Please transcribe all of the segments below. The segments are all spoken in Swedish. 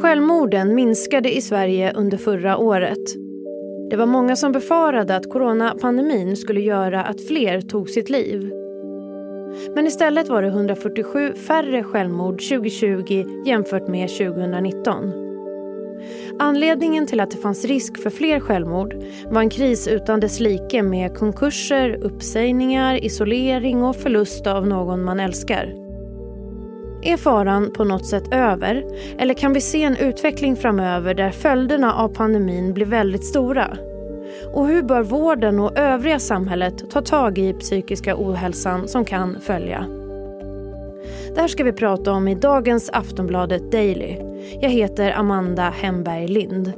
Självmorden minskade i Sverige under förra året. Det var många som befarade att coronapandemin skulle göra att fler tog sitt liv. Men istället var det 147 färre självmord 2020 jämfört med 2019. Anledningen till att det fanns risk för fler självmord var en kris utan dess like med konkurser, uppsägningar, isolering och förlust av någon man älskar. Är faran på något sätt över? Eller kan vi se en utveckling framöver där följderna av pandemin blir väldigt stora? Och hur bör vården och övriga samhället ta tag i psykiska ohälsan som kan följa? Det här ska vi prata om i dagens Aftonbladet Daily. Jag heter Amanda Hemberg Lind.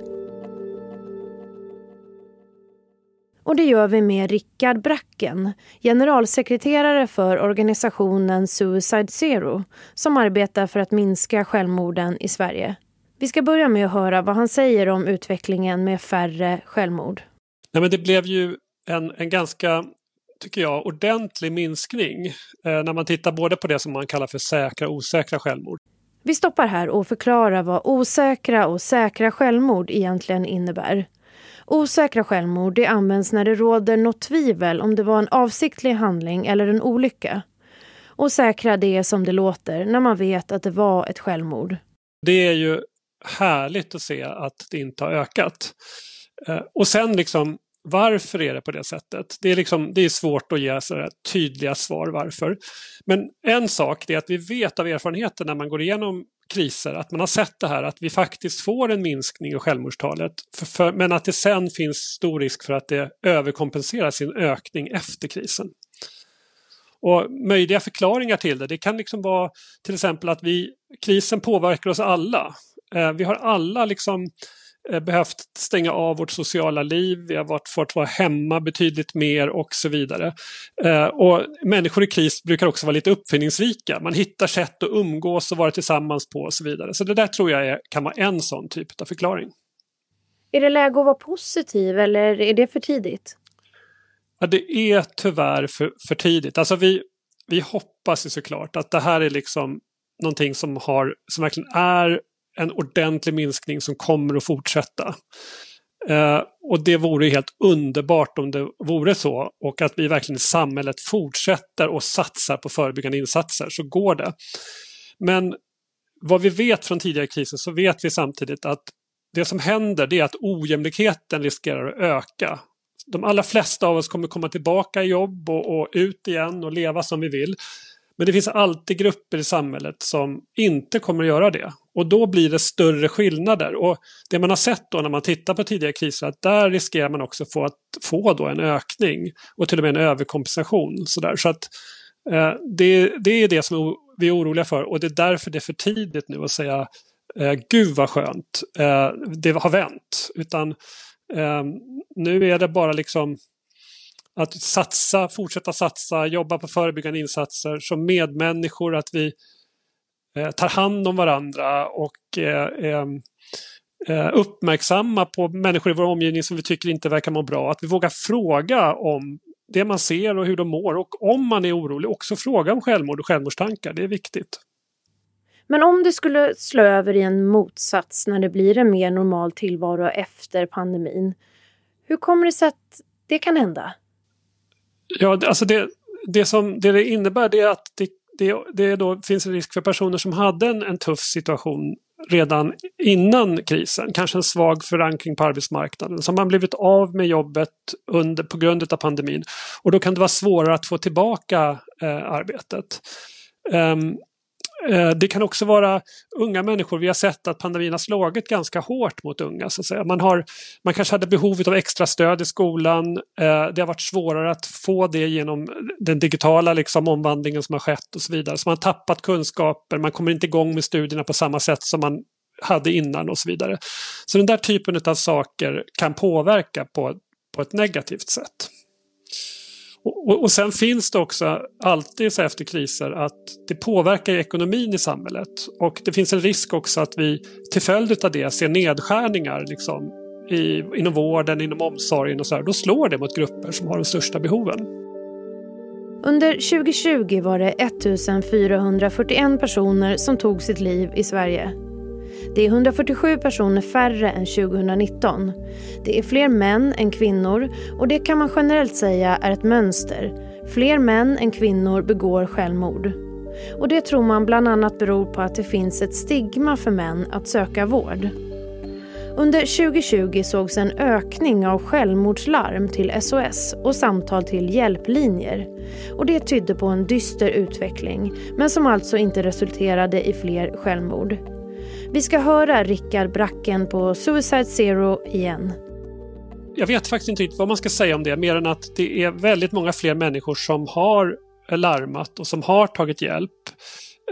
Och det gör vi med Rickard Bracken, generalsekreterare för organisationen Suicide Zero som arbetar för att minska självmorden i Sverige. Vi ska börja med att höra vad han säger om utvecklingen med färre självmord. Nej, men det blev ju en, en ganska tycker jag, ordentlig minskning eh, när man tittar både på det som man kallar för säkra och osäkra självmord. Vi stoppar här och förklarar vad osäkra och säkra självmord egentligen innebär. Osäkra självmord det används när det råder något tvivel om det var en avsiktlig handling eller en olycka. Och säkra det är som det låter när man vet att det var ett självmord. Det är ju härligt att se att det inte har ökat. Eh, och sen liksom varför är det på det sättet? Det är, liksom, det är svårt att ge så tydliga svar varför. Men en sak är att vi vet av erfarenheten när man går igenom kriser att man har sett det här att vi faktiskt får en minskning i självmordstalet. För, för, men att det sen finns stor risk för att det överkompenserar sin ökning efter krisen. Och möjliga förklaringar till det, det kan liksom vara till exempel att vi, krisen påverkar oss alla. Eh, vi har alla liksom Eh, behövt stänga av vårt sociala liv, vi har varit, fått vara hemma betydligt mer och så vidare. Eh, och människor i kris brukar också vara lite uppfinningsrika. Man hittar sätt att umgås och vara tillsammans på och så vidare. Så det där tror jag är, kan vara en sån typ av förklaring. Är det läge att vara positiv eller är det för tidigt? Ja, det är tyvärr för, för tidigt. Alltså vi, vi hoppas ju såklart att det här är liksom någonting som, har, som verkligen är en ordentlig minskning som kommer att fortsätta. Eh, och det vore helt underbart om det vore så och att vi verkligen i samhället fortsätter och satsar på förebyggande insatser så går det. Men vad vi vet från tidigare kriser så vet vi samtidigt att det som händer det är att ojämlikheten riskerar att öka. De allra flesta av oss kommer komma tillbaka i jobb och, och ut igen och leva som vi vill. Men det finns alltid grupper i samhället som inte kommer att göra det. Och då blir det större skillnader. Och det man har sett då när man tittar på tidigare kriser att där riskerar man också få, att få då en ökning och till och med en överkompensation. Så, där. så att eh, det, det är det som vi är oroliga för och det är därför det är för tidigt nu att säga eh, Gud vad skönt, eh, det har vänt. Utan eh, nu är det bara liksom att satsa, fortsätta satsa, jobba på förebyggande insatser som medmänniskor, att vi tar hand om varandra och eh, eh, eh, uppmärksamma på människor i vår omgivning som vi tycker inte verkar må bra. Att vi vågar fråga om det man ser och hur de mår och om man är orolig också fråga om självmord och självmordstankar. Det är viktigt. Men om det skulle slå över i en motsats när det blir en mer normal tillvaro efter pandemin. Hur kommer det sig att det kan hända? Ja, alltså det, det som det, det innebär det är att det, det, det då finns en risk för personer som hade en, en tuff situation redan innan krisen, kanske en svag förankring på arbetsmarknaden, som har blivit av med jobbet under, på grund av pandemin. Och då kan det vara svårare att få tillbaka eh, arbetet. Um, Eh, det kan också vara unga människor. Vi har sett att pandemin har slagit ganska hårt mot unga. Så att säga. Man, har, man kanske hade behov av extra stöd i skolan. Eh, det har varit svårare att få det genom den digitala liksom, omvandlingen som har skett och så vidare. Så man har tappat kunskaper, man kommer inte igång med studierna på samma sätt som man hade innan och så vidare. Så den där typen av saker kan påverka på, på ett negativt sätt. Och, och, sen finns det också alltid så efter kriser att det påverkar ekonomin i samhället. Och det finns en risk också att vi till följd av det ser nedskärningar liksom, i, inom vården, inom omsorgen och så här. Då slår det mot grupper som har de största behoven. Under 2020 var det 1441 personer som tog sitt liv i Sverige. Det är 147 personer färre än 2019. Det är fler män än kvinnor och det kan man generellt säga är ett mönster. Fler män än kvinnor begår självmord. Och det tror man bland annat beror på att det finns ett stigma för män att söka vård. Under 2020 sågs en ökning av självmordslarm till SOS och samtal till hjälplinjer. Och det tydde på en dyster utveckling, men som alltså inte resulterade i fler självmord. Vi ska höra Rickard Bracken på Suicide Zero igen. Jag vet faktiskt inte riktigt vad man ska säga om det, mer än att det är väldigt många fler människor som har larmat och som har tagit hjälp.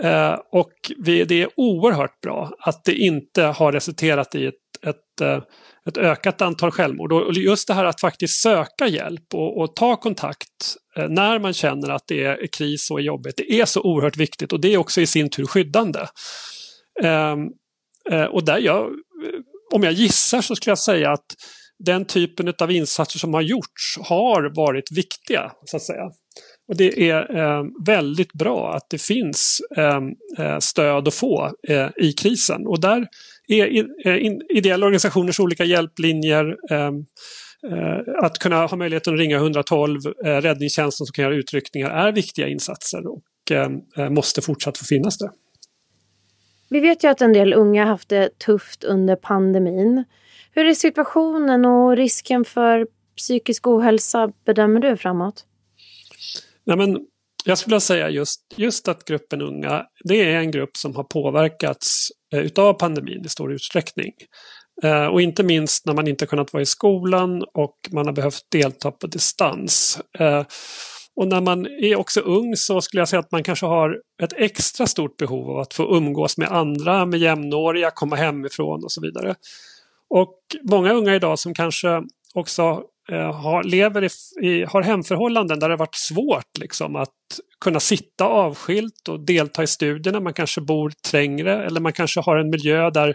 Eh, och vi, det är oerhört bra att det inte har resulterat i ett, ett, eh, ett ökat antal självmord. Och just det här att faktiskt söka hjälp och, och ta kontakt eh, när man känner att det är kris och är jobbigt, det är så oerhört viktigt och det är också i sin tur skyddande. Ehm, eh, och där jag, om jag gissar så skulle jag säga att den typen av insatser som har gjorts har varit viktiga. så att säga. Och det är eh, väldigt bra att det finns ehm, eh, stöd att få eh, i krisen. Och där är eh, in, ideella organisationers olika hjälplinjer, ehm, eh, att kunna ha möjligheten att ringa 112, eh, räddningstjänsten som kan göra utryckningar är viktiga insatser och måste fortsatt få finnas där. Vi vet ju att en del unga haft det tufft under pandemin. Hur är situationen och risken för psykisk ohälsa bedömer du framåt? Nej, men jag skulle vilja säga just, just att gruppen unga, det är en grupp som har påverkats eh, utav pandemin i stor utsträckning. Eh, och inte minst när man inte kunnat vara i skolan och man har behövt delta på distans. Eh, och när man är också ung så skulle jag säga att man kanske har ett extra stort behov av att få umgås med andra, med jämnåriga, komma hemifrån och så vidare. Och många unga idag som kanske också eh, har, lever i, i, har hemförhållanden där det har varit svårt liksom, att kunna sitta avskilt och delta i studierna. Man kanske bor trängre eller man kanske har en miljö där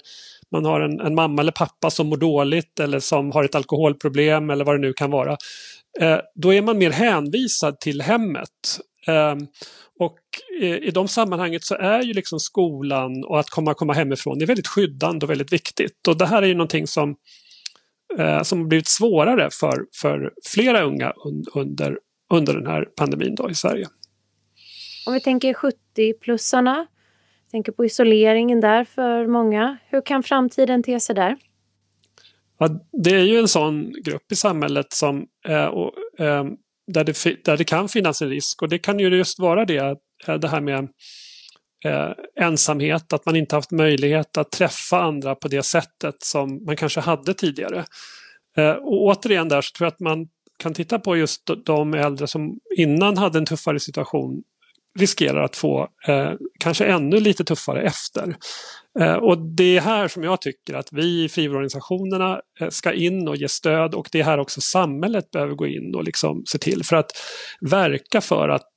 man har en, en mamma eller pappa som mår dåligt eller som har ett alkoholproblem eller vad det nu kan vara. Eh, då är man mer hänvisad till hemmet. Ehm, och i de sammanhanget så är ju liksom skolan och att komma, komma hemifrån det är väldigt skyddande och väldigt viktigt. Och det här är ju någonting som eh, som har blivit svårare för, för flera unga under, under den här pandemin då i Sverige. Om vi tänker 70-plussarna, tänker på isoleringen där för många. Hur kan framtiden te sig där? Ja, det är ju en sån grupp i samhället som, eh, och, eh, där, det, där det kan finnas en risk och det kan ju just vara det, eh, det här med eh, ensamhet, att man inte haft möjlighet att träffa andra på det sättet som man kanske hade tidigare. Eh, och återigen där så tror jag att man kan titta på just de äldre som innan hade en tuffare situation riskerar att få eh, kanske ännu lite tuffare efter. Eh, och det är här som jag tycker att vi i frivilligorganisationerna eh, ska in och ge stöd och det är här också samhället behöver gå in och liksom se till för att verka för att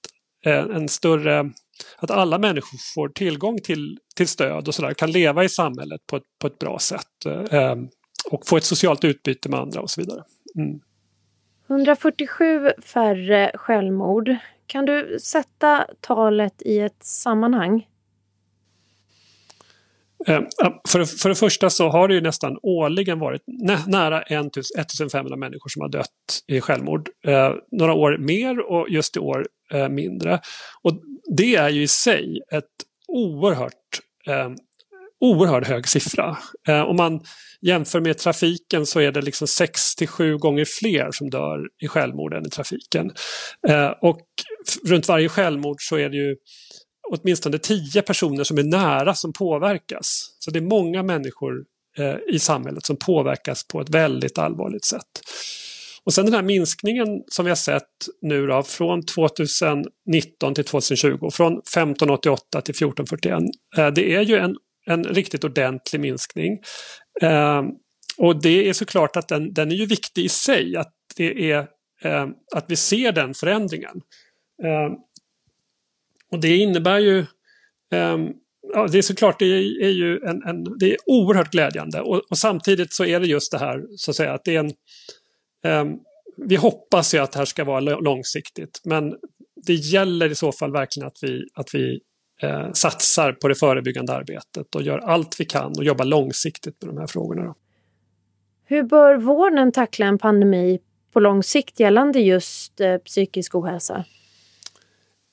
eh, en större att alla människor får tillgång till, till stöd och sådär, kan leva i samhället på ett, på ett bra sätt eh, ehm, och få ett socialt utbyte med andra och så vidare. Mm. 147 färre självmord. Kan du sätta talet i ett sammanhang? Eh, för, för det första så har det ju nästan årligen varit nä, nära 1500 människor som har dött i självmord. Eh, några år mer och just i år eh, mindre. Och det är ju i sig ett oerhört eh, oerhört hög siffra. Eh, om man jämför med trafiken så är det liksom 6 7 gånger fler som dör i självmord än i trafiken. Eh, och runt varje självmord så är det ju åtminstone tio personer som är nära som påverkas. Så det är många människor eh, i samhället som påverkas på ett väldigt allvarligt sätt. Och sen den här minskningen som vi har sett nu då, från 2019 till 2020, från 1588 till 1441. Eh, det är ju en, en riktigt ordentlig minskning. Eh, och det är såklart att den, den är ju viktig i sig, att, det är, eh, att vi ser den förändringen. Eh, och det innebär ju Ja, det är såklart, det är, ju en, en, det är oerhört glädjande och, och, samtidigt så är det just det här så att säga att det är en, Ehm, vi hoppas ju att det här ska vara långsiktigt men det gäller i så fall verkligen att vi, att vi eh, satsar på det förebyggande arbetet och gör allt vi kan och jobbar långsiktigt med de här frågorna. Då. Hur bör vården tackla en pandemi på lång sikt gällande just eh, psykisk ohälsa?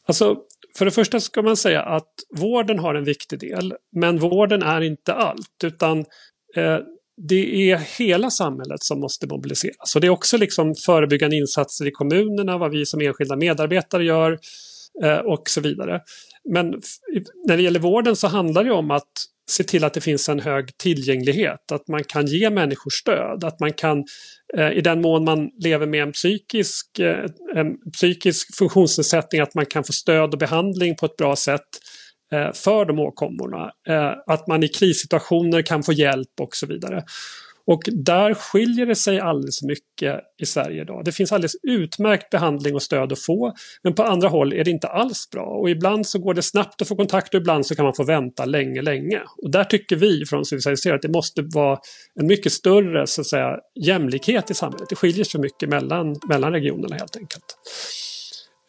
Alltså, för det första ska man säga att vården har en viktig del, men vården är inte allt, utan eh, det är hela samhället som måste mobiliseras. Och det är också liksom förebyggande insatser i kommunerna, vad vi som enskilda medarbetare gör eh, och så vidare. Men när det gäller vården så handlar det om att se till att det finns en hög tillgänglighet, att man kan ge människor stöd, att man kan eh, i den mån man lever med en psykisk, eh, en psykisk funktionsnedsättning, att man kan få stöd och behandling på ett bra sätt eh, för de åkommorna. Att man i krissituationer kan få hjälp och så vidare. Och där skiljer det sig alldeles mycket i Sverige idag. Det finns alldeles utmärkt behandling och stöd att få, men på andra håll är det inte alls bra. Och ibland så går det snabbt att få kontakt och ibland så kan man få vänta länge, länge. Och där tycker vi från Civiliserat att det måste vara en mycket större så att säga, jämlikhet i samhället. Det skiljer sig mycket mellan, mellan regionerna helt enkelt.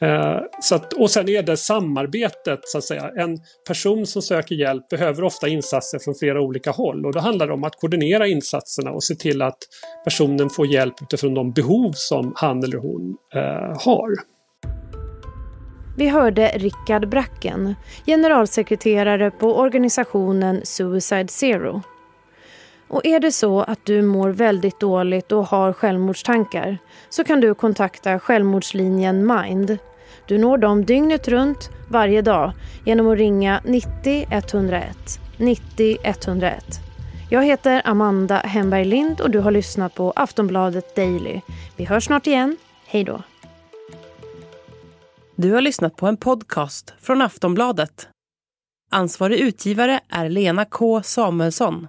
Eh, så att, och sen är det samarbetet så att säga. En person som söker hjälp behöver ofta insatser från flera olika håll och då handlar det om att koordinera insatserna och se till att personen får hjälp utifrån de behov som han eller hon eh, har. Vi hörde Rickard Bracken, generalsekreterare på organisationen Suicide Zero. Och är det så att du mår väldigt dåligt och har självmordstankar så kan du kontakta självmordslinjen Mind. Du når dem dygnet runt varje dag genom att ringa 90 101. 90 101. Jag heter Amanda Hemberg Lind och du har lyssnat på Aftonbladet Daily. Vi hörs snart igen. Hej då. Du har lyssnat på en podcast från Aftonbladet. Ansvarig utgivare är Lena K Samuelsson.